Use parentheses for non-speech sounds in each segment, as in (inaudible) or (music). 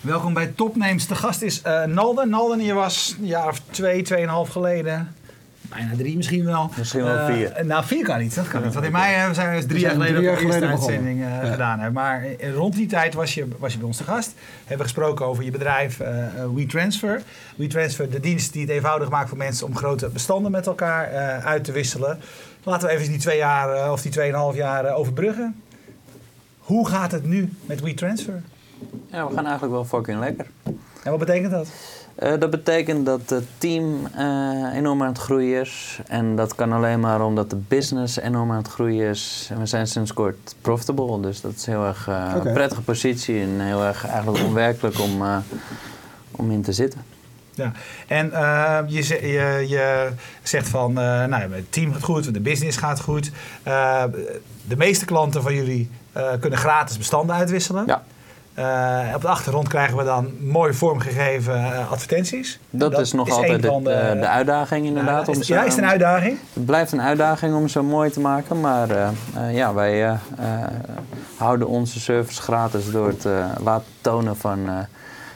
Welkom bij. De gast is eh Nalden. Nalden, je was een jaar of twee, tweeënhalf geleden. Bijna drie misschien wel. Misschien wel Eh, vier. nou, vier kan niet. Dat kan niet. Want in mei we zijn we dus drie We jaar zijn geleden drie de jaar eerste uitzending eh, Ja. gedaan. Hè. Maar eh, rond die tijd was je, was je bij ons te gast. Hebben we gesproken over je bedrijf WeTransfer. WeTransfer, de dienst die het eenvoudig maakt voor mensen om grote bestanden met elkaar eh, uit te wisselen. Laten we even die twee jaar eh, of die tweeënhalf jaar overbruggen. Hoe gaat het nu met WeTransfer? ja, we gaan eigenlijk wel fucking lekker. En wat betekent dat? Eh, dat betekent dat het team eh, enorm aan het groeien is. En dat kan alleen maar omdat de business enorm aan het groeien is. En we zijn sinds kort profitable. Dus dat is heel erg eh, een prettige positie. En heel erg eigenlijk onwerkelijk om, om in te zitten. Ja, en je, je, je zegt van, nou, ja, het team gaat goed, de business gaat goed. De meeste klanten van jullie kunnen gratis bestanden uitwisselen. Ja. Eh, op de achtergrond krijgen we dan mooi vormgegeven eh, advertenties. Dat, is nog altijd de, van de, de uitdaging inderdaad. Om is, zo- ja, is het een uitdaging? Het blijft een uitdaging om zo mooi te maken, maar eh, eh, ja, wij eh, eh, houden onze service gratis door het eh, laten tonen van eh,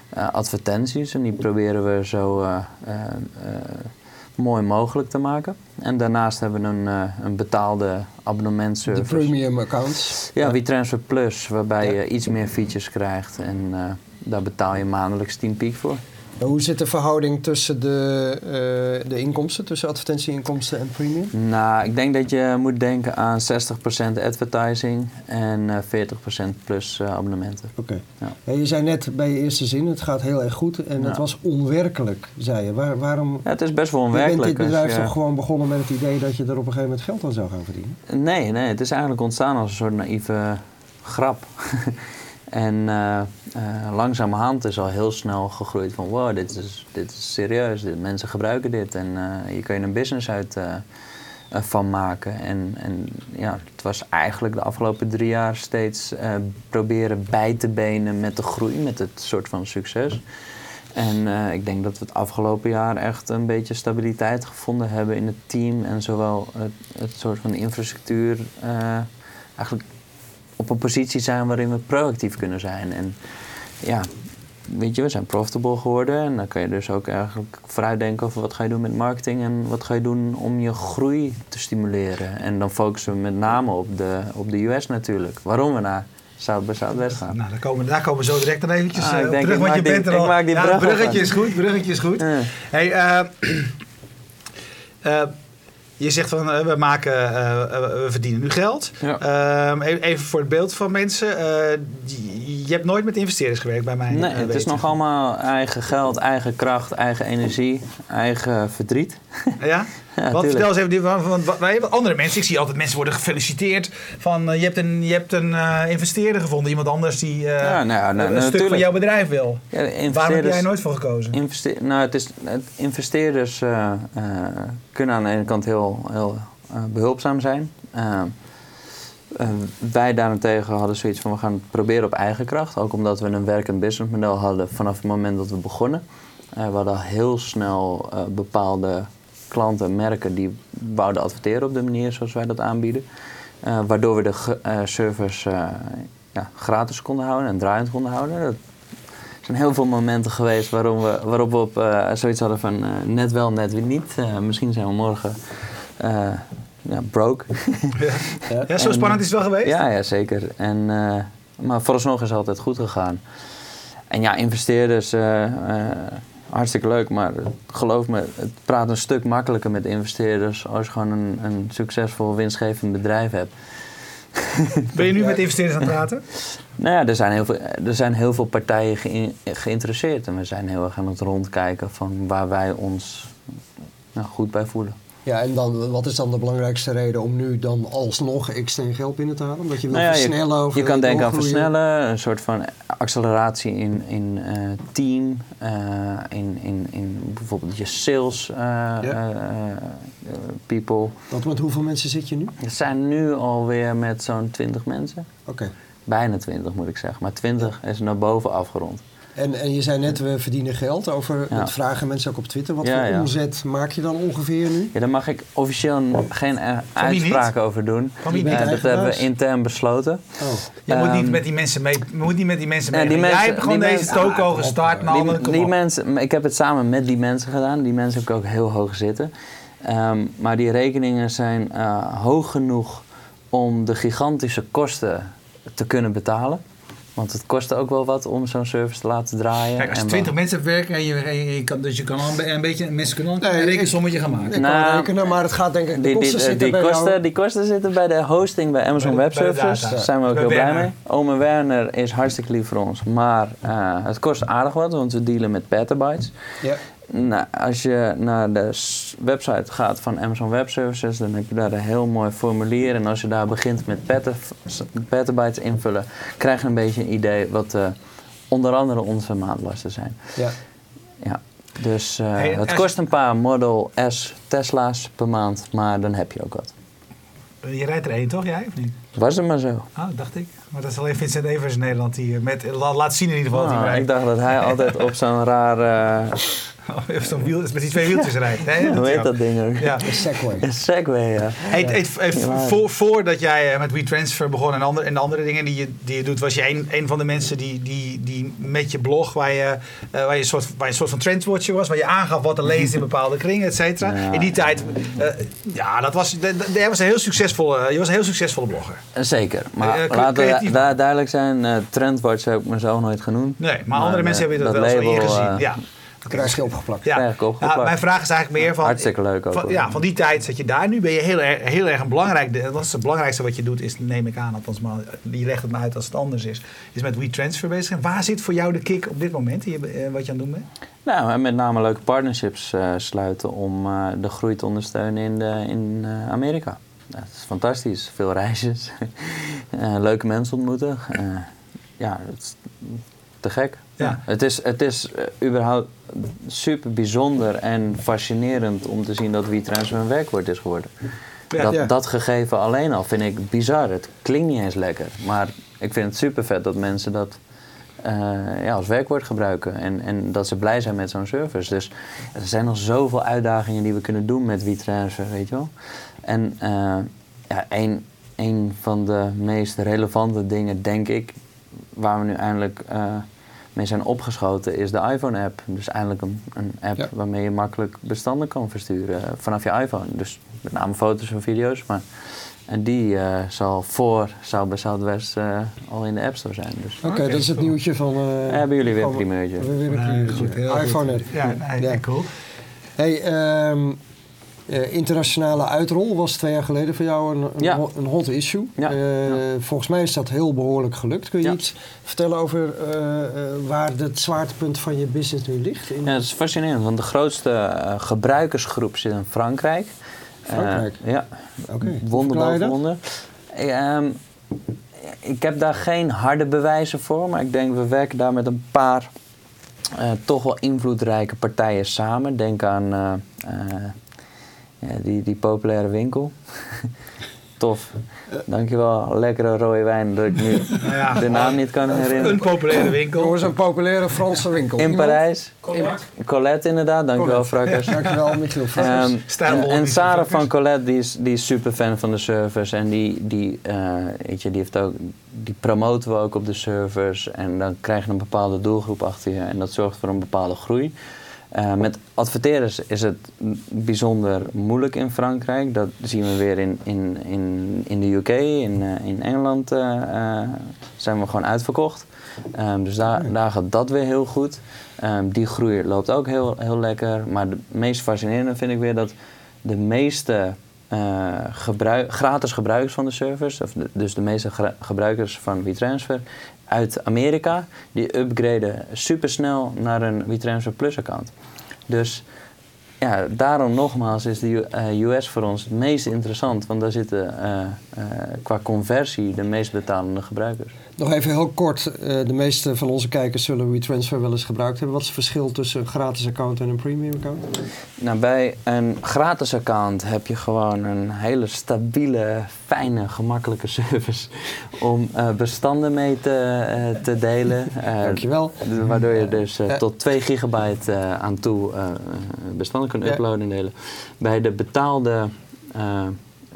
eh, advertenties. En die proberen we zo eh, eh, eh, mooi mogelijk te maken. En daarnaast hebben we een, eh, een betaalde De premium accounts. Ja, WeTransfer Plus, waarbij je iets meer features krijgt. En eh, daar betaal je maandelijks 10 piek voor. Hoe zit de verhouding tussen de, eh, de inkomsten, tussen advertentieinkomsten en premium? Nou, ik denk dat je moet denken aan 60% advertising en eh 40% plus eh, abonnementen. Oké. Ja. Ja, je zei net bij je eerste zin, het gaat heel erg goed en het was onwerkelijk, zei je. Waar, waarom? Ja, het is best wel je bent onwerkelijk. dit bedrijf toch gewoon begonnen met het idee dat je er op een gegeven moment geld aan zou gaan verdienen? Nee, nee, het is eigenlijk ontstaan als een soort naïeve grap. (laughs) en eh, eh, langzamerhand is al heel snel gegroeid van wow, dit is, dit is serieus, dit, mensen gebruiken dit en eh hier kun je een business uit van maken. En, en ja, het was eigenlijk de afgelopen drie jaar steeds proberen bij te benen met de groei, met het soort van succes. En ik denk dat we het afgelopen jaar echt een beetje stabiliteit gevonden hebben in het team. En zowel het, het soort van infrastructuur eigenlijk op een positie zijn waarin we proactief kunnen zijn. En ja, weet je, we zijn profitable geworden. En dan kan je dus ook eigenlijk vooruitdenken over wat ga je doen met marketing en wat ga je doen om je groei te stimuleren. En dan focussen we met name op de, op de US natuurlijk. Waarom we naar Zuid bij Zuidwest gaan. Nou, daar komen, daar komen we zo direct dan eventjes Ah, eh, ik op denk, terug, ik want je maak die- bent er ik al. maak die ja, brug bruggetje is goed, bruggetje is goed. Ja. Hey, eh, (clears throat) je zegt van eh, we maken, eh, eh, we verdienen nu geld. Ja. Ehm, e- even voor het beeld van mensen. eh, je, hebt nooit met investeerders gewerkt bij mij. Nee, eh, het is nog allemaal eigen geld, eigen kracht, eigen energie, eigen verdriet. Ja? (laughs) Ja, Wat tuurlijk. vertel eens even, die- van, van, wat- wij hebben andere mensen, ik zie altijd mensen worden gefeliciteerd van eh, je hebt een, je hebt een eh, investeerder gevonden, iemand anders die Ja, nou ja, nou, een stuk van natuurlijk. jouw bedrijf wil. Ja, Waarom heb jij nooit voor gekozen? Investe nou, het is, het, investeerders kunnen aan de ene kant heel, heel eh, behulpzaam zijn. Wij daarentegen hadden zoiets van we gaan het proberen op eigen kracht. Ook omdat we een werkend businessmodel hadden vanaf het moment dat we begonnen. Eh, we hadden heel snel eh, bepaalde klanten en merken die wouden adverteren op de manier zoals wij dat aanbieden. Eh, waardoor we de eh, ja, gratis konden houden en draaiend konden houden. Dat er zijn heel veel momenten geweest waarom we, waarop we op zoiets hadden van net wel, net weer niet. Misschien zijn we morgen ja, broke. Ja, (laughs) ja zo En- spannend is het wel geweest? ja, ja, zeker. En, eh, maar vooralsnog is het altijd goed gegaan. En ja, investeerders, eh, eh, hartstikke leuk, maar geloof me, het praat een stuk makkelijker met investeerders als je gewoon een, een succesvol, winstgevend bedrijf hebt. (laughs) Ben je nu met investeerders aan het praten? (laughs) Nou ja, er zijn heel veel, er zijn heel veel partijen geïn- geïnteresseerd en we zijn heel erg aan het rondkijken van waar wij ons nou, goed bij voelen. Ja, en dan, wat is dan de belangrijkste reden om nu dan alsnog extern geld binnen te halen? Omdat je wil Nou ja, je- versnellen of Je kan denken aan versnellen, een soort van acceleratie in, in eh, team, eh, in, in, in bijvoorbeeld je sales eh, people. Want met hoeveel mensen zit je nu? Het zijn nu alweer met zo'n 20 mensen. Oké. Bijna 20 moet ik zeggen, maar 20 is naar boven afgerond. En, en je zei net, we verdienen geld. Over Ja. het vragen mensen ook op Twitter. Wat Ja, voor ja. omzet maak je dan ongeveer nu? Ja, daar mag ik officieel geen eh, uitspraak over doen. Niet? Eh, dat Eigenaars? hebben we intern besloten. Oh. Je moet niet Ehm, met die mensen mee. Je moet niet met die mensen mee. die Jij mensen- hebt gewoon die deze mensen- toko Ah, gestart. Die, mensen, ik heb het samen met die mensen gedaan. Die mensen heb ik ook heel hoog zitten. Ehm, maar die rekeningen zijn eh, hoog genoeg om de gigantische kosten te kunnen betalen. Want het kost ook wel wat om zo'n service te laten draaien. Kijk, als je En 20 mensen hebt werken en je, en je- je kan, dus je kan al een, een beetje, mensen kunnen al een rekensommetje gaan maken. Ik Nou, kan rekenen, maar het gaat denk ik... De Die, kosten die, zitten bij kosten, jou... die kosten zitten bij de hosting bij Amazon Bij Web de- Services. Daar zijn we ook Bij heel blij mee. Ome Werner is hartstikke lief voor ons. Maar eh, het kost aardig wat, want we dealen met petabytes. Ja. Nou, als je naar de website gaat van Amazon Web Services, dan heb je daar een heel mooi formulier. En als je daar begint met peta- petabytes invullen, krijg je een beetje een idee wat eh, onder andere onze maandlasten zijn. Ja. Ja. Dus eh, Hey, het kost een paar Model S Tesla's per maand, maar dan heb je ook wat. Je rijdt er één, toch? Jij of niet? Was het maar zo. Ah, dacht ik. Maar dat is alleen Vincent Evers in Nederland die eh, met, la- laat zien in ieder geval hij Ah, rijdt. ik dacht dat hij altijd op zo'n raar, Of zo'n wiel, met die twee wieltjes rijdt. Hoe heet ook. dat ding ook? Ja. Een Segway. Een Segway, ja. Hey, hey, hey, Ja. voor, voordat jij eh, met WeTransfer begon en, andere, en de andere dingen die je, die je doet, was je een, een van de mensen die, die, die met je blog, waar je, eh, waar, je een soort, waar je een soort van trendwatcher was, waar je aangaf wat er leest in bepaalde kringen, et cetera. Ja. In die tijd, eh, ja, dat was, dat- was een heel succesvolle, je was een heel succesvolle blogger. Zeker. Maar laten we duidelijk zijn, eh Trendwatch heb ik mezelf nooit genoemd. Nee, maar, Maar, andere mensen hebben dat, dat wel eens ingezien. eh, ja. Krijg je opgeplakt. Ja. Krijg ik opgeplakt. Ja, mijn vraag is eigenlijk meer van... Hartstikke leuk ook, Van, ja, van die tijd zat je daar. Nu ben je heel erg, heel erg een belangrijk... Dat is het belangrijkste wat je doet, is, neem ik aan, althans, maar je legt het maar uit als het anders is. Is met WeTransfer bezig. En waar zit voor jou de kick op dit moment, eh, wat je aan het doen bent? Nou, en met name leuke partnerships eh, sluiten om eh, de groei te ondersteunen in, de, in eh, Amerika. Dat is fantastisch. Veel reisjes, (laughs) Eh, leuke mensen ontmoeten. Eh, ja, het is te gek. Ja. Het is, het is eh, überhaupt super bijzonder en fascinerend om te zien dat WeTransfer een werkwoord is geworden. Ja. dat, Ja. dat gegeven alleen al vind ik bizar. Het klinkt niet eens lekker. Maar ik vind het super vet dat mensen dat eh, ja, als werkwoord gebruiken. En, en dat ze blij zijn met zo'n service. Dus er zijn nog zoveel uitdagingen die we kunnen doen met WeTransfer, weet je wel. En eh, ja, een, een van de meest relevante dingen, denk ik, waar we nu eindelijk eh, mee zijn opgeschoten, is de iPhone-app. Dus eindelijk een, een app Ja. waarmee je makkelijk bestanden kan versturen eh, vanaf je iPhone. Dus met name foto's en video's. Maar, en die eh, zal voor South by Southwest eh, al in de App Store zijn. Dus Oké, dat is het nieuwtje van... eh, hebben jullie weer een primeurtje. we hebben weer een primeurtje. goed, heel goed. iPhone app. Ja, nee, Ja. cool. Hey, ehm, eh, internationale uitrol was twee jaar geleden voor jou een, een, Ja. ho- een hot issue. Ja, Eh, ja. Volgens mij is dat heel behoorlijk gelukt. Kun je iets vertellen over eh, waar het zwaartepunt van je business nu ligt? In, Ja, dat is fascinerend, want de grootste gebruikersgroep zit in Frankrijk. Frankrijk? Ja, Oké, hoe wonder boven wonder. Ik, ehm, ik heb daar geen harde bewijzen voor, maar ik denk we werken daar met een paar toch wel invloedrijke partijen samen. Denk aan ja, die, die populaire winkel. (laughs) Tof. Dankjewel. Lekkere rode wijn dat ik nu ja, de naam niet kan herinneren. Een populaire winkel. Jongens, een populaire Franse winkel. In Iemand? Parijs. Colette inderdaad, dankjewel Frakkers. Dankjewel, Michiel. Frakkers. Ehm, Stijlvol, en, en Sarah Frakkers. van Colette, die is, die is super fan van de service. En die, die, eh, weet je, die, heeft ook, die promoten we ook op de servers. En dan krijg je een bepaalde doelgroep achter je. En dat zorgt voor een bepaalde groei. Eh, met adverteerders is het bijzonder moeilijk in Frankrijk. Dat zien we weer in, in, in, in de UK. In, eh, in Engeland eh, zijn we gewoon uitverkocht. Ehm, dus daar, daar gaat dat weer heel goed. Ehm, die groei loopt ook heel, heel lekker. Maar het meest fascinerende vind ik weer dat de meeste gebruik, gratis gebruikers van de service, of de- dus de meeste gebruikers van WeTransfer uit Amerika, die upgraden supersnel naar een WeTransfer Plus account. Dus ja, daarom nogmaals is de U- eh, US voor ons het meest interessant. Want daar zitten eh, eh, qua conversie de meest betalende gebruikers. Nog even heel kort. eh, de meeste van onze kijkers zullen WeTransfer wel eens gebruikt hebben. Wat is het verschil tussen een gratis account en een premium account? Nou, bij een gratis account heb je gewoon een hele stabiele, fijne, gemakkelijke (laughs) service om eh, bestanden mee te, eh, te delen. (laughs) Dankjewel. Waardoor je dus eh, Ja. tot 2 gigabyte aan toe bestanden kunt uploaden en delen. Bij de betaalde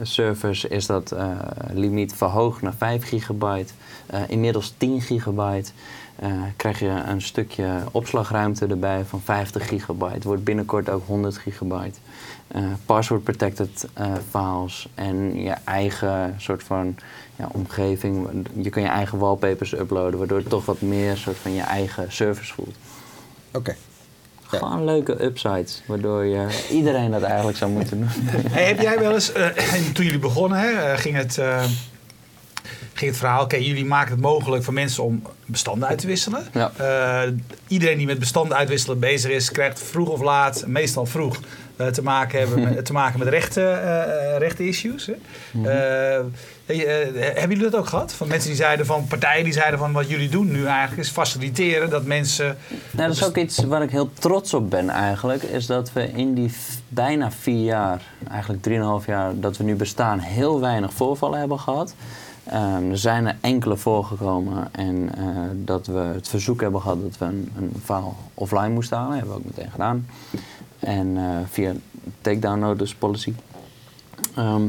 servers is dat eh, limiet verhoogd naar 5 gigabyte. Eh, inmiddels 10 gigabyte. Eh, krijg je een stukje opslagruimte erbij van 50 gigabyte. Wordt binnenkort ook 100 gigabyte. Password protected files en je eigen soort van ja, omgeving. Je kan je eigen wallpapers uploaden, waardoor het toch wat meer soort van je eigen service voelt. Oké. Ja. Gewoon leuke upsides, waardoor je iedereen dat eigenlijk zou moeten doen. (laughs) Hey, heb jij wel eens, eh, (clears throat) toen jullie begonnen, hè, eh, ging, het, eh, ging het verhaal, oké, jullie maken het mogelijk voor mensen om bestanden uit te wisselen. Ja. Eh, iedereen die met bestanden uitwisselen bezig is, krijgt vroeg of laat, meestal vroeg, eh, te, maken hebben met, (laughs) te maken met rechten, eh, rechten issues. Hè? Mhm. Eh, hebben jullie dat ook gehad? Van mensen die zeiden van partijen die zeiden van wat jullie doen nu eigenlijk is faciliteren dat mensen. Nou, dat is ook iets waar ik heel trots op ben eigenlijk. Is dat we in die bijna vier jaar, eigenlijk drieënhalf jaar dat we nu bestaan, heel weinig voorvallen hebben gehad. Ehm, er zijn er enkele voorgekomen en eh, dat we het verzoek hebben gehad dat we een, een offline moesten halen. hebben we ook meteen gedaan. En eh, via takedown notice policy. Ehm,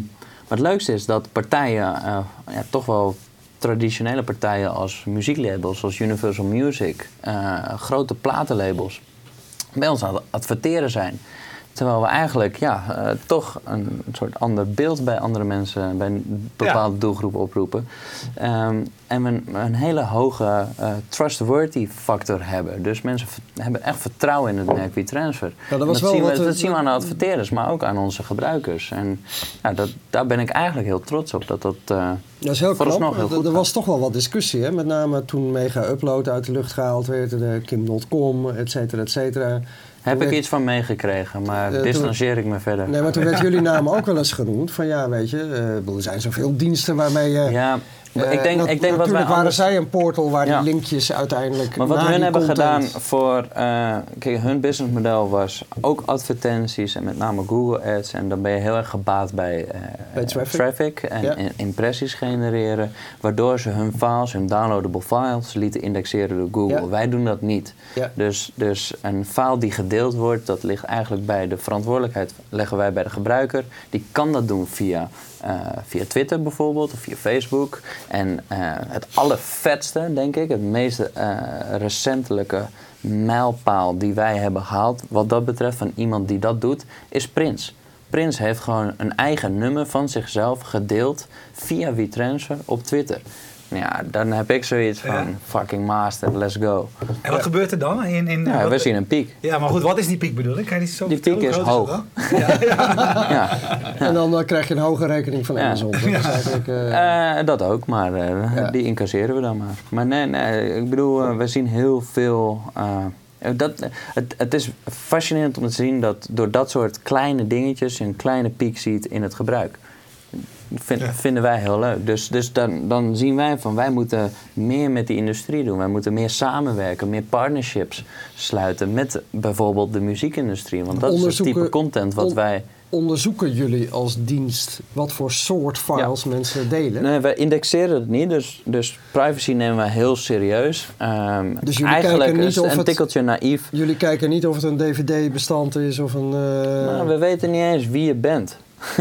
maar het leukste is dat partijen, eh, ja, toch wel traditionele partijen als muzieklabels, zoals Universal Music, eh, grote platenlabels, bij ons aan het adverteren zijn. Terwijl we eigenlijk ja, eh, toch een soort ander beeld bij andere mensen, bij een bepaalde doelgroep oproepen. Ehm, en we een, een hele hoge eh, trustworthy factor hebben. Dus mensen hebben echt vertrouwen in het merk WeTransfer. dat wel zien we, dat zien we aan de adverteerders, maar ook aan onze gebruikers. En ja, dat, daar ben ik eigenlijk heel trots op. Dat dat, eh, Dat is heel Vooralsnog knap. heel Er- er was toch wel wat discussie. Hè? Met name toen Mega Upload uit de lucht gehaald werd. De Kim.com, et cetera, et cetera. Heb ik werd- iets van meegekregen, maar toen- distancieer ik me verder. Nee, maar toen werd jullie naam ook wel eens genoemd. Van ja, weet je, eh, er zijn zoveel diensten waarmee je... ja, ik denk, nat- ik denk wat wij waren zij een portal waar Ja. die linkjes uiteindelijk Maar wat hun hebben content- gedaan voor... eh, kijk, hun businessmodel was ook advertenties en met name Google Ads. En dan ben je heel erg gebaat bij, eh, Bij traffic. en Ja. impressies genereren. Waardoor ze hun files, hun downloadable files, lieten indexeren door Google. Ja. Wij doen dat niet. Dus, dus een file die gedeeld wordt, dat ligt eigenlijk bij de verantwoordelijkheid, leggen wij bij de gebruiker. Die kan dat doen via, eh, via Twitter bijvoorbeeld of via Facebook. En eh, het allervetste, denk ik, het meest eh, recentelijke mijlpaal die wij hebben gehaald, wat dat betreft van iemand die dat doet, is Prins. Prins heeft gewoon een eigen nummer van zichzelf gedeeld via WeTransfer op Twitter. Ja, dan heb ik zoiets van Ja. fucking master, let's go. En wat gebeurt er dan? In, in, Ja, wat- we zien een piek. Ja, maar goed, wat is die piek bedoel ik? Kan je die zo Die piek is hoog. dan? (laughs) Ja, En dan eh, krijg je een hoge rekening van Ja. Amazon. Dat eh, Eh, dat ook, maar eh, Ja. die incasseren we dan maar. Maar nee, nee ik bedoel, we zien heel veel. eh, dat, het, het is fascinerend om te zien dat door dat soort kleine dingetjes je een kleine piek ziet in het gebruik. Vind, Ja. Vinden wij heel leuk. Dus, dus dan, dan zien wij van wij moeten meer met die industrie doen. Wij moeten meer samenwerken, meer partnerships sluiten met bijvoorbeeld de muziekindustrie. Want dat is het type content wat on- wij. onderzoeken jullie als dienst wat voor soort files mensen delen? Nee, wij indexeren het niet, dus, dus privacy nemen we heel serieus. Ehm, Dus jullie eigenlijk kijken niet of een het- tikkeltje naïef. Jullie kijken niet of het een dvd-bestand is of een... eh, Nou, we weten niet eens wie je bent. (laughs)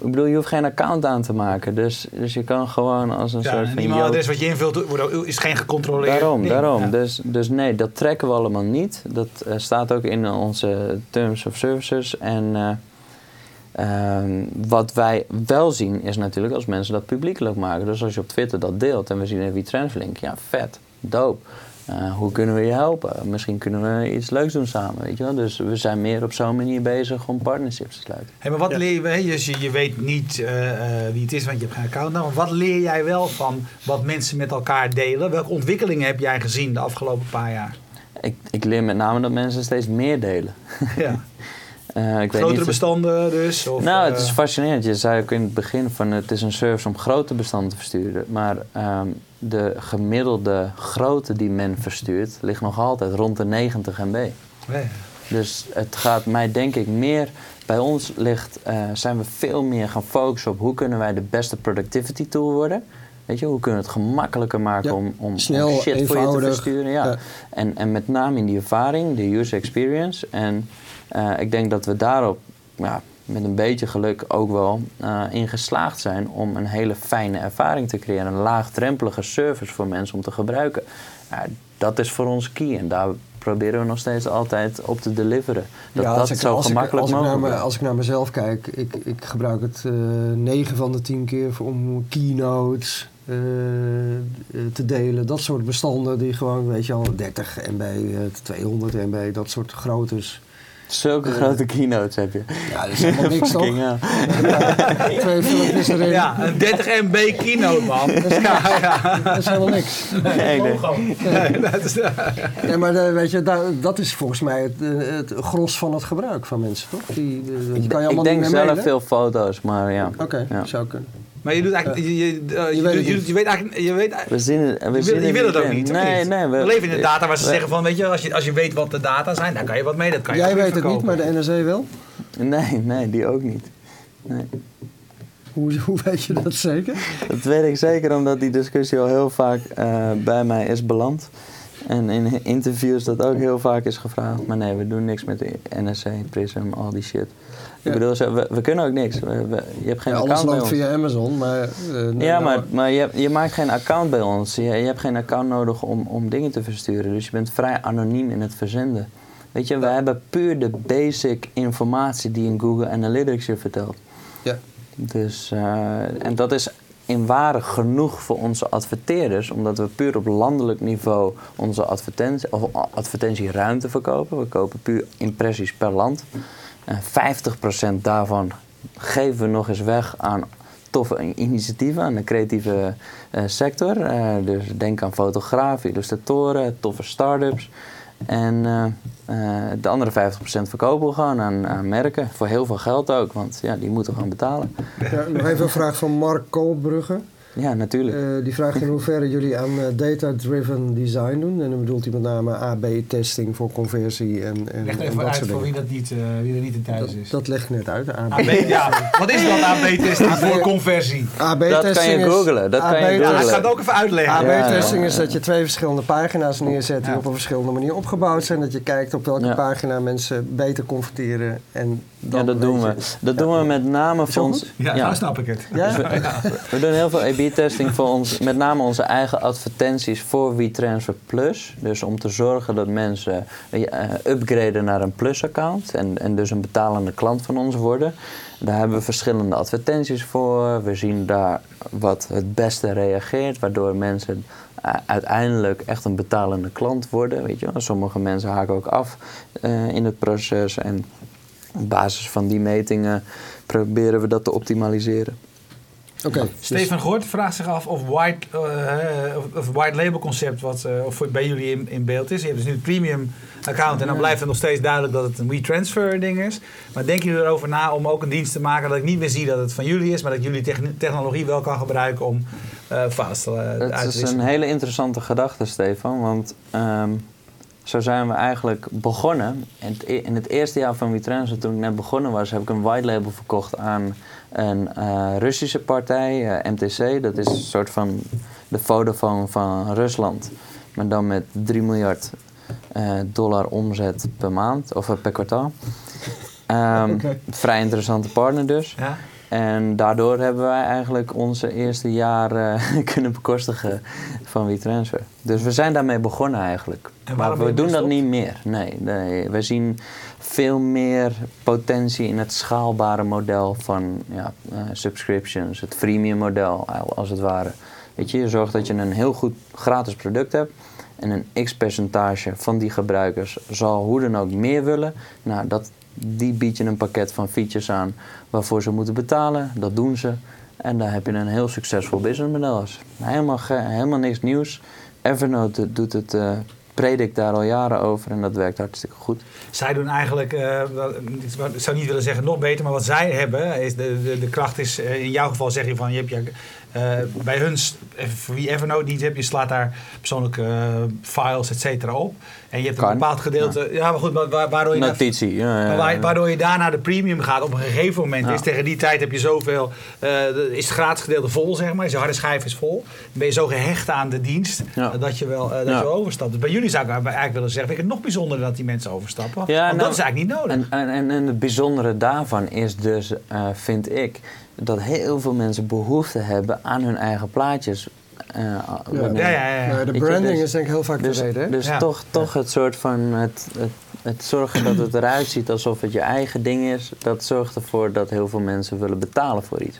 Ik bedoel, je hoeft geen account aan te maken. Dus, dus je kan gewoon als een Ja, soort van... e-mailadres Jood- wat je invult wordt- is geen gecontroleerd Daarom, ding. daarom. Ja. Dus, dus nee, dat trekken we allemaal niet. Dat eh, staat ook in onze Terms of Services. En eh, ehm, wat wij wel zien is natuurlijk als mensen dat publiekelijk maken. Dus als je op Twitter dat deelt en we zien een WeTransferlink. Ja, vet, dope. Eh, hoe kunnen we je helpen? Misschien kunnen we iets leuks doen samen, weet je wel. Dus we zijn meer op zo'n manier bezig om partnerships te sluiten. Hey, maar wat Ja. leer je, dus je, je weet niet eh, eh, wie het is, want je hebt geen account. Nou, maar wat leer jij wel van wat mensen met elkaar delen? Welke ontwikkelingen heb jij gezien de afgelopen paar jaar? Ik, ik leer met name dat mensen steeds meer delen. ja. (laughs) Eh, ik weet Grotere niet, bestanden dus? Of, nou, het eh, is fascinerend. Je zei ook in het begin van het is een service om grote bestanden te versturen. Maar ehm, de gemiddelde grootte die men verstuurt ligt nog altijd rond de 90 MB. ja. Dus het gaat mij denk ik meer... Bij ons ligt, eh, zijn we veel meer gaan focussen op hoe kunnen wij de beste productivity tool worden. Weet je, hoe kunnen we het gemakkelijker maken Ja, om, om, om snel, shit voor je te versturen. Ja. Ja. En, en met name in die ervaring, de user experience. En eh, ik denk dat we daarop ja, met een beetje geluk ook wel eh, in geslaagd zijn om een hele fijne ervaring te creëren. Een laagdrempelige service voor mensen om te gebruiken. Dat is voor ons key en daar proberen we nog steeds altijd op te deliveren. Dat Ja, dat ik- zo ik- gemakkelijk als ik, naar mogelijk me- is. als ik naar mezelf kijk, ik, ik gebruik het eh 9 van de 10 keer voor, om keynotes te delen. Dat soort bestanden die gewoon, weet je al, 30 MB, eh, 200 MB, dat soort groottes. Zulke eh, grote keynotes heb je. Ja, dat is helemaal niks toch? Hell. Twee filmpjes erin. Ja, een 30 MB keynote, man. ja, ja. Dat is helemaal niks. Nee, nee. Nee, dat is, Ja, maar eh, weet je, daar- dat is volgens mij het, eh, het gros van het gebruik van mensen, toch? Die, eh, Ik, kan je ik allemaal denk niet meer zelf mailen. veel foto's, maar ja. Oké, Ja. zou kunnen. Maar je doet eigenlijk... Je, je, eh, je, weet je- weet eigenlijk... Je weet, We zien het, we je zien wil, je wil het ook in. niet, Nee, niet? nee. We leven in de data waar ze we- zeggen van, weet je, als je, als je weet wat de data zijn, dan kan je wat mee. Dat kan je Jij weet het niet, maar de NRC wel? Nee, nee, die ook niet. Nee. Hoe, hoe weet je dat zeker? Dat weet ik zeker omdat die discussie al heel vaak eh, bij mij is beland. En in interviews dat ook heel vaak is gevraagd. Maar nee, we doen niks met de NSC, Prism, al die shit. Ik bedoel, we, we kunnen ook niks. We- we- je hebt geen Ja, account bij loopt ons. via Amazon, maar... eh, Ja, nou, maar, maar je, je maakt geen account bij ons. Je, je hebt geen account nodig om, om dingen te versturen. Dus je bent vrij anoniem in het verzenden. Weet je, we hebben puur de basic informatie die in Google Analytics je vertelt. Ja. Dus, eh, en dat is in ware genoeg voor onze adverteerders, omdat we puur op landelijk niveau onze advertentie, of advertentieruimte verkopen. We kopen puur impressies per land. En 50% daarvan geven we nog eens weg aan toffe initiatieven, aan de creatieve eh, sector. Eh, dus denk aan fotografen, illustratoren, toffe start-ups. En eh, de andere 50% verkopen we gewoon aan, merken. Voor heel veel geld ook, want ja, die moeten gewoon betalen. Ja, nog even een vraag van Mark Koolbrugge. Ja, natuurlijk. Eh, die vraagt in hoeverre jullie aan eh, data-driven design doen. En dan bedoelt hij met name AB-testing voor conversie en, en, Leg en even dat uit soort voor wie, dat niet, eh, wie er niet in thuis Dat, is. dat leg ik net uit. AB. AB, ja, wat is dan AB-testing voor conversie? AB-testing Dat kan je googlen, dat kan je AB Ja, ik ga het ook even uitleggen. AB-testing Ja, is dat je twee verschillende pagina's neerzet die Ja. op een verschillende manier opgebouwd zijn. Dat je kijkt op welke Ja. pagina mensen beter converteren. En dan Ja, dat doen we. Dat doen we met name voor ons. Ja, nou snap ik het. Ja? (laughs) We doen heel veel A-B-testing voor ons, met name onze eigen advertenties voor WeTransfer Plus. Dus om te zorgen dat mensen eh, upgraden naar een Plus-account en, en dus een betalende klant van ons worden. Daar hebben we verschillende advertenties voor. We zien daar wat het beste reageert, waardoor mensen eh, uiteindelijk echt een betalende klant worden. Weet je wel. Sommige mensen haken ook af eh, in het proces en op basis van die metingen proberen we dat te optimaliseren. Oké. dus- Stefan Gort vraagt zich af of white, eh, of, of white label concept wat eh, of voor- bij jullie in, in beeld is. Je hebt dus nu het premium account en dan blijft het nog steeds duidelijk dat het een WeTransfer ding is. Maar denken jullie erover na om ook een dienst te maken dat ik niet meer zie dat het van jullie is, maar dat jullie techn- technologie wel kan gebruiken om eh te, eh, uit Het te is een hele interessante gedachte, Stefan. Want ehm, zo zijn we eigenlijk begonnen. In het, e- in het eerste jaar van WeTransfer, toen ik net begonnen was, heb ik een white label verkocht aan een eh, Russische partij, eh, MTC. Dat is een soort van de Vodafone van Rusland. Maar dan met 3 miljard eh, dollar omzet per maand, of per kwartaal. Ehm. (laughs) Vrij interessante partner dus. Ja? En daardoor hebben wij eigenlijk onze eerste jaar eh, (laughs) kunnen bekostigen van WeTransfer. Dus we zijn daarmee begonnen eigenlijk. En Maar we doen dat niet meer. Nee, nee, we zien veel meer potentie in het schaalbare model van ja, eh, subscriptions, het freemium model al- als het ware. Weet je, je zorgt dat je een heel goed gratis product hebt. En een x-percentage van die gebruikers zal hoe dan ook meer willen. Nou, dat, die biedt je een pakket van features aan waarvoor ze moeten betalen. Dat doen ze. En daar heb je een heel succesvol businessmodel. Helemaal, helemaal niks nieuws. Evernote doet het eh, predik daar al jaren over en dat werkt hartstikke goed. Zij doen eigenlijk, eh, ik zou niet willen zeggen nog beter, maar wat zij hebben, is de, de, de kracht is, eh, in jouw geval zeg je van, je hebt je, bij hun, voor wie Evernote niet hebt, je slaat daar persoonlijke eh, files, et cetera op. En je hebt een Kan. bepaald gedeelte, ja, maar goed, wa- wa- waardoor je... daar- Notitie. Ja, ja, ja. waar- waardoor je daar naar de premium gaat op een gegeven moment. Is tegen die tijd heb je zoveel. eh, is het gratis gedeelte vol, zeg maar. Is je harde schijf is vol. Dan ben je zo gehecht aan de dienst. Eh, dat je wel, eh, dat je overstapt. Dus bij jullie zou ik eigenlijk willen zeggen. Vind ik het nog bijzonderder dat die mensen overstappen. Want nou, dat is eigenlijk niet nodig. En, en, en, en het bijzondere daarvan is dus, eh, vind ik, dat heel veel mensen behoefte hebben aan hun eigen plaatjes. eh, ja, ja, ja. De branding dus- is denk ik heel vaak Dus, de reden. hè? dus Ja. toch, toch het soort van het, het, het zorgen dat het eruit ziet alsof het je eigen ding is, dat zorgt ervoor dat heel veel mensen willen betalen voor iets.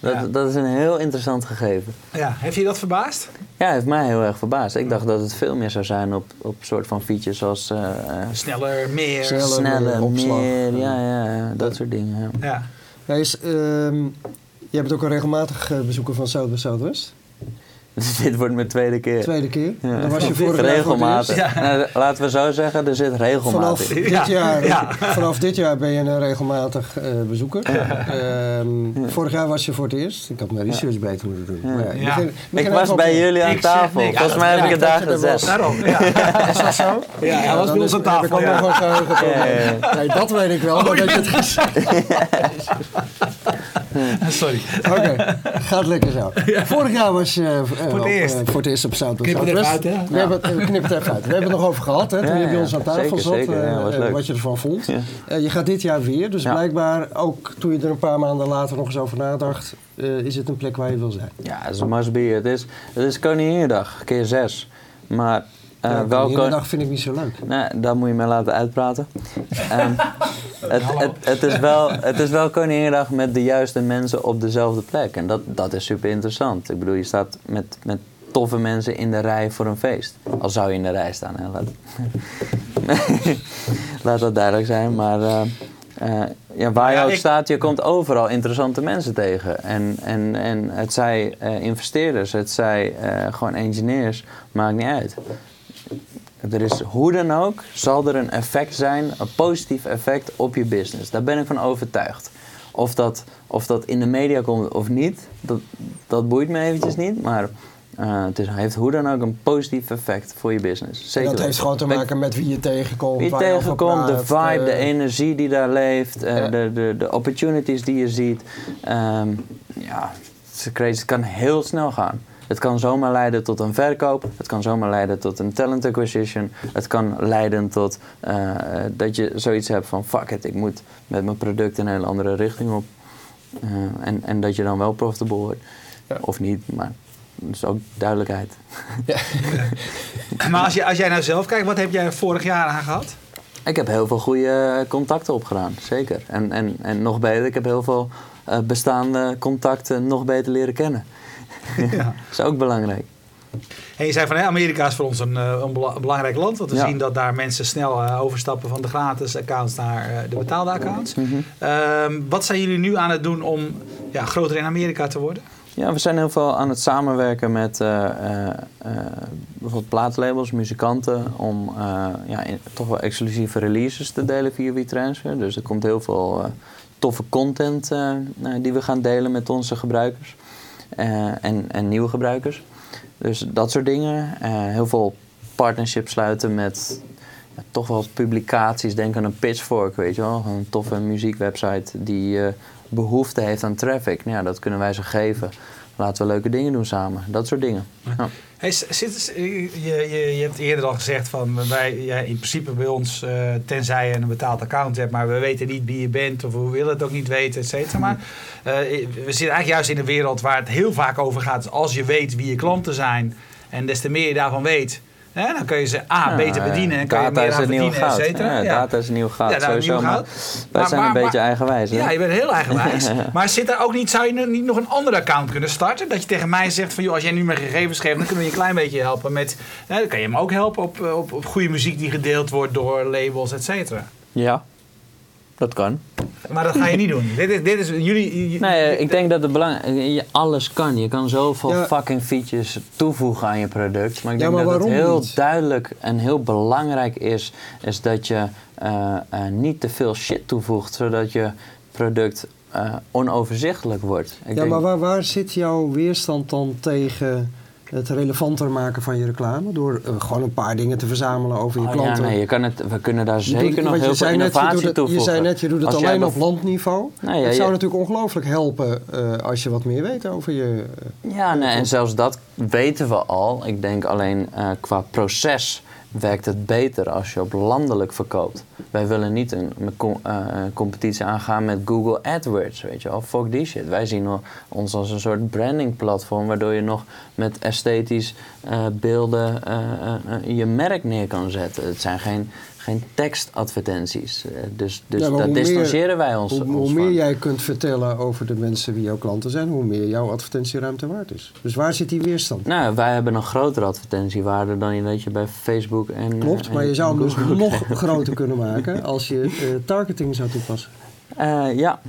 Dat, Ja. dat is een heel interessant gegeven. Ja, heeft je dat verbaasd? Ja, heeft mij heel erg verbaasd. Ik dacht dat het veel meer zou zijn op, op soort van features zoals eh, eh, Sneller, meer. Sneller. sneller, opslag. meer, ja, ja, ja, dat soort dingen. Ja. Ja. Is, ehm, je bent ook een regelmatig eh, bezoeker van South by Southwest. (laughs) Dit wordt mijn tweede keer. Tweede keer. Ja. Dan was je vorig jaar voor het regelmatig. Ja. Nou, laten we zo zeggen, er zit regelmatig. Vanaf. Ja. dit, jaar, Ja. vanaf dit jaar ben je een regelmatig eh, bezoeker. Ehm, Vorig jaar was je voor het eerst. Ik had mijn research beter moeten doen. Ja. Maar Ik begint was bij op- jullie aan Ik zeg tafel. Volgens Ja, mij heb ja, ik het dat daar gezet. Daarom. Is dat zo? Ja, hij was bij ons aan ik tafel. dat weet ik wel, maar dat je het gezegd (laughs) (laughs) Sorry. Oké, gaat lekker zo. (laughs) Vorig jaar was je eh, het op, eerst. eh, voor het eerst op by Knip het even uit, hè? We hebben, het- eh, knip het even uit. We hebben het nog over gehad, hè, toen Ja, je bij ja, ons aan tafel zeker, zat. zeker. Eh, eh, wat je ervan vond. Ja. Eh, je gaat dit jaar weer, dus Ja. blijkbaar ook toen je er een paar maanden later nog eens over nadacht, eh, is het een plek waar je wil zijn. Ja, het is een must be. Het is, het is Koninginnedag, keer zes. Maar uh, ja, wel kon- dag vind ik niet zo leuk. Nee, daar moet je mij laten uitpraten. (laughs) Ehm, het, het, het, is wel, het is wel Koninginnedag met de juiste mensen op dezelfde plek. En dat, dat is super interessant. Ik bedoel, je staat met, met toffe mensen in de rij voor een feest. Al zou je in de rij staan, hè. Laat, (laughs) laat dat duidelijk zijn. Maar eh, eh, ja, waar je Ja, ook ik- staat, je komt overal interessante mensen tegen. En, en, en het zij eh, investeerders, het zij gewoon engineers, maakt niet uit. Er is hoe dan ook, zal er een effect zijn, een positief effect op je business. Daar ben ik van overtuigd. Of dat, of dat in de media komt of niet, dat, dat boeit me eventjes niet. Maar eh, het is, heeft hoe dan ook een positief effect voor je business. En Zeker dat heeft gewoon te maken met wie je tegenkomt. wie je waar je over tegenkomt, de vibe, de eh, energie die daar leeft, eh, Ja. de, de, de opportunities die je ziet. Ehm, ja, het is crazy. Het kan heel snel gaan. Het kan zomaar leiden tot een verkoop. Het kan zomaar leiden tot een talent acquisition. Het kan leiden tot eh, dat je zoiets hebt van... fuck it, ik moet met mijn product een hele andere richting op. Eh, en, en dat je dan wel profitable wordt. Ja. Of niet, maar dat is ook duidelijkheid. (laughs) Maar als, je, als jij nou zelf kijkt, wat heb jij vorig jaar aan gehad? Ik heb heel veel goede contacten opgedaan, zeker. En, en, en nog beter, ik heb heel veel eh, bestaande contacten nog beter leren kennen. Ja. Dat is ook belangrijk. En je zei van Amerika is voor ons een, eh, een bela- belangrijk land. Want we Ja. zien dat daar mensen snel eh, overstappen van de gratis accounts naar eh, de betaalde accounts. Mhm. Ehm, wat zijn jullie nu aan het doen om ja, groter in Amerika te worden? Ja, we zijn heel veel aan het samenwerken met bijvoorbeeld plaatlabels, muzikanten, om ja, in- toch wel exclusieve releases te delen via WeTransfer. Dus er komt heel veel toffe content die we gaan delen met onze gebruikers en, en nieuwe gebruikers. Dus dat soort dingen. Eh, heel veel partnerships sluiten met ja, toch wel publicaties. Denk aan een Pitchfork, weet je wel. Een toffe muziekwebsite die eh, behoefte heeft aan traffic. Nou ja, dat kunnen wij ze geven. Laten we leuke dingen doen samen. Dat soort dingen. Ja. Hey, zit, je, je, je hebt eerder al gezegd van wij, ja, in principe bij ons, eh, tenzij je een betaald account hebt, maar we weten niet wie je bent of we willen het ook niet weten, et cetera. Maar eh, we zitten eigenlijk juist in een wereld waar het heel vaak over gaat. Dus als je weet wie je klanten zijn en des te meer je daarvan weet, hè, dan kun je ze A, beter bedienen en kan je meer aan verdienen, et cetera. Ja, Ja. Data is het nieuwe goud, Ja, nou, sowieso. maar goud. wij Maar- zijn maar- een beetje eigenwijs. hè? Ja, je bent heel eigenwijs. (laughs) maar zit er ook niet, zou je niet nog een ander account kunnen starten? Dat je tegen mij zegt van, joh, als jij nu mijn gegevens geeft, dan kunnen we je een klein beetje helpen met... Hè, dan kan je hem ook helpen op, op, op goede muziek die gedeeld wordt door labels, et cetera. Ja. Dat kan. Maar dat ga je niet doen. dit is, dit is jullie... Nee, ik denk dat het belangrijk alles kan. Je kan zoveel Ja. fucking features toevoegen aan je product. Maar ik Ja, denk maar dat het heel niet? duidelijk en heel belangrijk is, is dat je eh, eh, niet te veel shit toevoegt, zodat je product eh, onoverzichtelijk wordt. Ik ja, denk- maar waar, waar zit jouw weerstand dan tegen het relevanter maken van je reclame? Door eh, gewoon een paar dingen te verzamelen over je Oh, ja, klanten. nee, je kan het, we kunnen daar zeker doet- nog heel veel zei net, je innovatie toevoegen. Je zei net, je doet het Als alleen op landniveau. Nou ja, het zou je- natuurlijk ongelooflijk helpen eh, als je wat meer weet over je... eh, Ja, nee, en zelfs dat weten we al. Ik denk alleen qua proces werkt het beter als je op landelijk verkoopt. Wij willen niet eh, een competitie aangaan met Google AdWords, weet je wel. Fuck die shit. Wij zien ons als een soort branding platform waardoor je nog met esthetisch eh, beelden eh, je merk neer kan zetten. Het zijn geen, geen tekstadvertenties. Eh, dus dus Ja, meer- distancieren wij ons, hoe, ons hoe van. meer jij kunt vertellen over de mensen wie jouw klanten zijn, hoe meer jouw advertentieruimte waard is. Dus waar zit die weerstand? Nou, wij hebben een grotere advertentiewaarde dan je dat je bij Facebook en. Klopt, eh, maar je zou hem dus nog groter kunnen maken als je eh, targeting zou toepassen. Ja,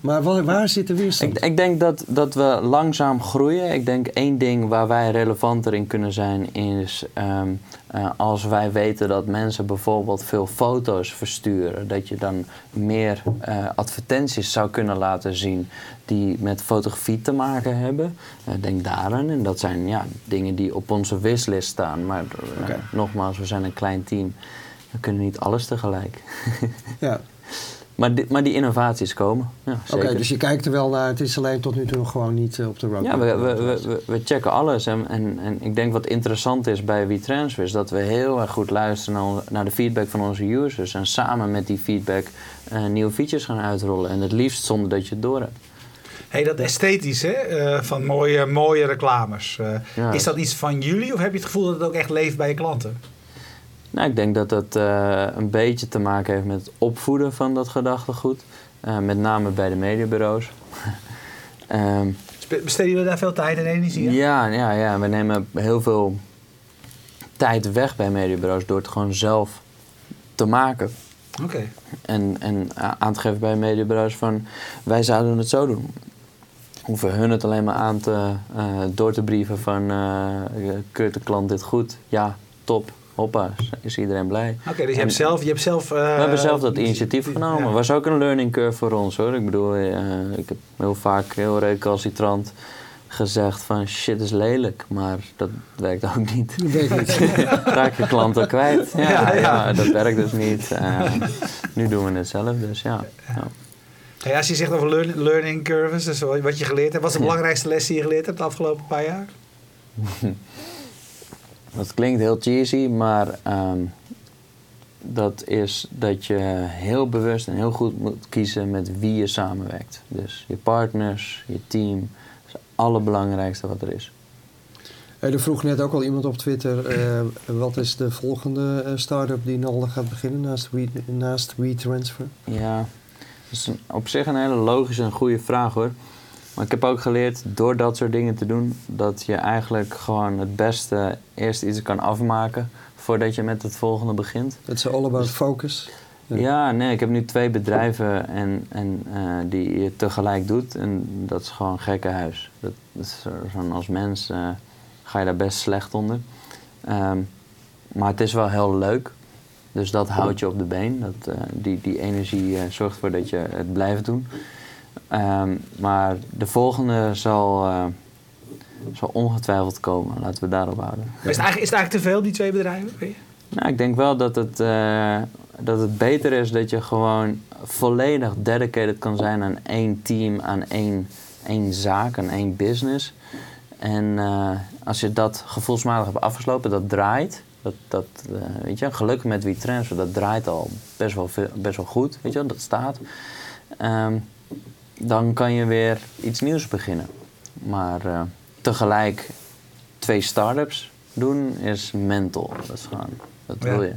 Maar waar, waar zit de weerstand? ik, ik denk dat, dat we langzaam groeien. Ik denk één ding waar wij relevanter in kunnen zijn is ehm, eh, als wij weten dat mensen bijvoorbeeld veel foto's versturen, dat je dan meer eh, advertenties zou kunnen laten zien die met fotografie te maken hebben. Eh, denk daaraan. En dat zijn ja, dingen die op onze wishlist staan. Maar nogmaals, we zijn een klein team. We kunnen niet alles tegelijk. (laughs) ja. Maar, di- maar die innovaties komen. Ja, Oké, dus je kijkt er wel naar. Het is alleen tot nu toe nog gewoon niet eh, op de roadmap. Ja, we, we, we, checken alles. En, en, en ik denk wat interessant is bij WeTransfer... is dat we heel erg goed luisteren naar, naar de feedback van onze users... en samen met die feedback eh, nieuwe features gaan uitrollen. En het liefst zonder dat je het door hebt. Hey, dat esthetisch hè, eh, van mooie, mooie reclames. eh, Ja. Is dat iets van jullie of heb je het gevoel dat het ook echt leeft bij je klanten? Nou, ik denk dat dat eh, een beetje te maken heeft met het opvoeden van dat gedachtegoed. Eh, met name bij de mediabureaus. (laughs) Ehm, Besteden jullie daar veel tijd en energie aan? Ja, ja, ja. We nemen heel veel tijd weg bij mediabureaus door het gewoon zelf te maken. Oké. En, en aan te geven bij mediabureaus van wij zouden het zo doen. Hoeven hun het alleen maar aan te, eh, door te brieven van keurt de klant dit goed? Ja, top. Hoppa, is iedereen blij. Oké, dus je En- hebt zelf... Je hebt zelf eh, we hebben zelf dat initiatief genomen. ja. Was ook een learning curve voor ons hoor. Ik bedoel, eh, ik heb heel vaak heel recalcitrant gezegd van shit is lelijk, maar dat werkt ook niet. Dat niet. (laughs) Raak je klanten kwijt. Ja, Ja, ja, ja. dat werkt dus niet. Eh, nu doen we het zelf, dus ja. ja. Hey, als je zegt over learn- learning curves, dus wat je geleerd hebt. Wat is de belangrijkste les die je geleerd hebt de afgelopen paar jaar? (laughs) Dat klinkt heel cheesy, maar ehm, dat is dat je heel bewust en heel goed moet kiezen met wie je samenwerkt. Dus je partners, je team, dat is het allerbelangrijkste wat er is. Er vroeg net ook al iemand op Twitter, eh, wat is de volgende eh, start-up die Nalde gaat beginnen naast, We, naast WeTransfer? Ja, dat is een- op zich een hele logische en goede vraag hoor. Maar ik heb ook geleerd door dat soort dingen te doen, dat je eigenlijk gewoon het beste eerst iets kan afmaken voordat je met het volgende begint. Het is all about focus. Ja. Ja, nee, ik heb nu twee bedrijven en, en, eh, die je tegelijk doet. En dat is gewoon gekke huis. Dat, dat is als mens eh, ga je daar best slecht onder. Ehm, maar het is wel heel leuk. Dus dat houdt je op de been. Dat, eh, die, die energie zorgt ervoor dat je het blijft doen. Ehm, maar de volgende zal, eh, zal ongetwijfeld komen. Laten we daarop houden. Maar Is, het eigenlijk, is het eigenlijk te veel, die twee bedrijven? Nou, ik denk wel dat het, eh, dat het beter is dat je gewoon volledig dedicated kan zijn aan één team, aan één, één zaak, aan één business. En eh, als je dat gevoelsmatig hebt afgesloten, dat draait. Dat, dat, weet je, gelukkig met WeTransfer, dat draait al best wel, veel, best wel goed, weet je, wel, dat staat. Ehm, dan kan je weer iets nieuws beginnen. Maar eh, tegelijk twee start-ups doen is mental. Dat is gewoon, dat Ja. wil je.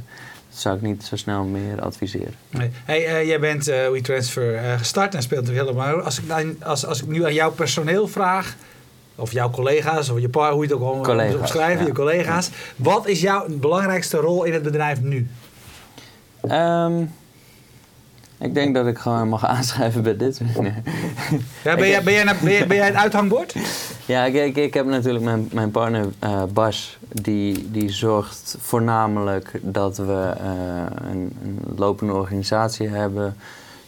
Dat zou ik niet zo snel meer adviseren. Nee. Hey, eh, jij bent eh WeTransfer gestart en speelt natuurlijk helemaal. Als ik, als, als ik nu aan jouw personeel vraag, of jouw collega's, of je paar, hoe je het ook moet opschrijven, ja. je collega's. Wat is jouw belangrijkste rol in het bedrijf nu? Ehm, Ik denk dat ik gewoon mag aanschrijven bij dit. (laughs) Ja, ben, jij, ben, jij, ben, jij, ben jij het uithangbord? (laughs) Ja, ik, ik, ik heb natuurlijk mijn, mijn partner eh, Bas, die, die zorgt voornamelijk dat we eh, een, een lopende organisatie hebben,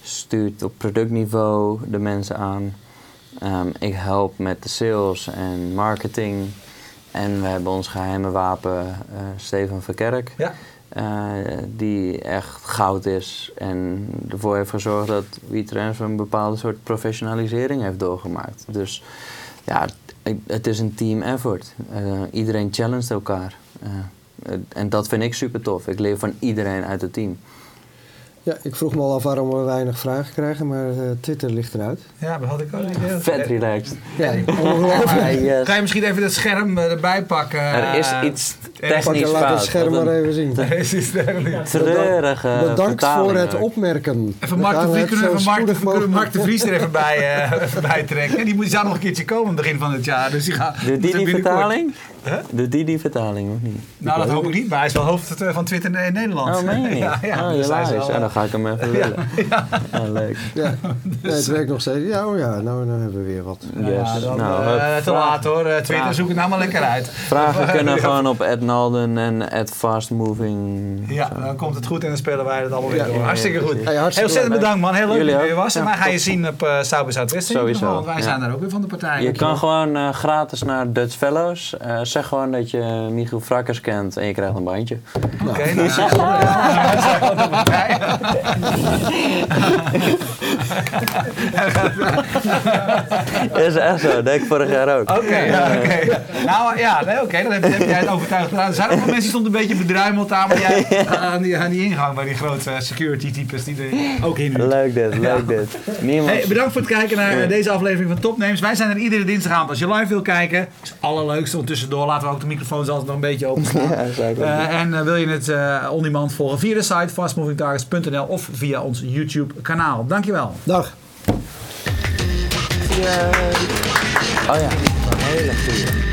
stuurt op productniveau de mensen aan. Ehm, ik help met de sales en marketing. En we hebben ons geheime wapen, eh Steven Verkerk. Ja. Eh, die echt goud is en ervoor heeft gezorgd dat WeTransfer een bepaalde soort professionalisering heeft doorgemaakt. Dus ja, het- is een team effort. Eh, iedereen challenged elkaar. Eh, en dat vind ik super tof. Ik leer van iedereen uit het team. Ja, ik vroeg me al af waarom we weinig vragen krijgen, maar eh, Twitter ligt eruit. Ja, dat had ik ook. Vet relaxed. Ja, ongelooflijk. Ah, yes. Ga je misschien even het scherm eh, erbij pakken? Er is eh, iets eh, Pak, technisch laat het fout. scherm maar even zien. (laughs) Er is iets dergelijks. treurige Bedankt voor het opmerken. Even We Mark de Vries, kunnen even Mark, de- kunnen Mark Vries er even bij, eh, (laughs) even bij trekken. Die, moet, zou nog een keertje komen aan begin van het jaar. Dus die gaat, die vertaling? Huh? Doet die die vertaling of niet? Nou, dat hoop ik niet, maar hij is wel hoofd eh, van Twitter in Nederland. Oh, meen je (laughs) niet? Ja, ja, oh, dus hij is hilarisch. wel, Ja, dan ga ik hem even (laughs) willen. Ja, (laughs) leuk. Ja, nee, het werkt nog steeds. Ja, oh ja, nou, nou hebben we weer wat. Ja, Yes. dan, nou, eh, te laat hoor. Eh, Twitter, zoek het nou maar lekker uit. Vragen kunnen gewoon op @nalden en @fastmoving. Ja, dan komt het goed en dan spelen wij het allemaal weer Ja, door. ja, ja, Hartstikke goed. Hey, Heel hartstikke ontzettend bedankt man, heel leuk Jullie dat je er ook. was. En wij gaan je zien op uh, in ieder Sowieso, want wij zijn daar ook weer van de partij. Je kan gewoon eh, gratis naar Dutch Fellows. Zeg gewoon dat je Michiel Frakkers kent en je krijgt een bandje. Oké, nou, ja, van de partij. Is echt zo, deed ik vorig jaar ook. Oké, ja, oké. Nou ja, nee, oké, dan heb, heb jij het overtuigd gedaan. Er zijn ook wel mensen die stonden een beetje bedruimeld daar, maar jij (laughs) aan die, aan die ingang bij die grote security types die er ook in Leuk dit, leuk dit. Niemand... Hey, bedankt voor het kijken naar eh, deze aflevering van Topnames. Wij zijn er iedere dinsdagavond. Als je live wil kijken, is het allerleukste. Want tussendoor laten we ook de microfoons altijd nog een beetje openstaan. (laughs) Ja. Eh, en eh, wil je het eh on demand volgen via de site fastmovingtargets.nl of via ons YouTube kanaal. Dankjewel. Dag. Oh ja, een hele goede.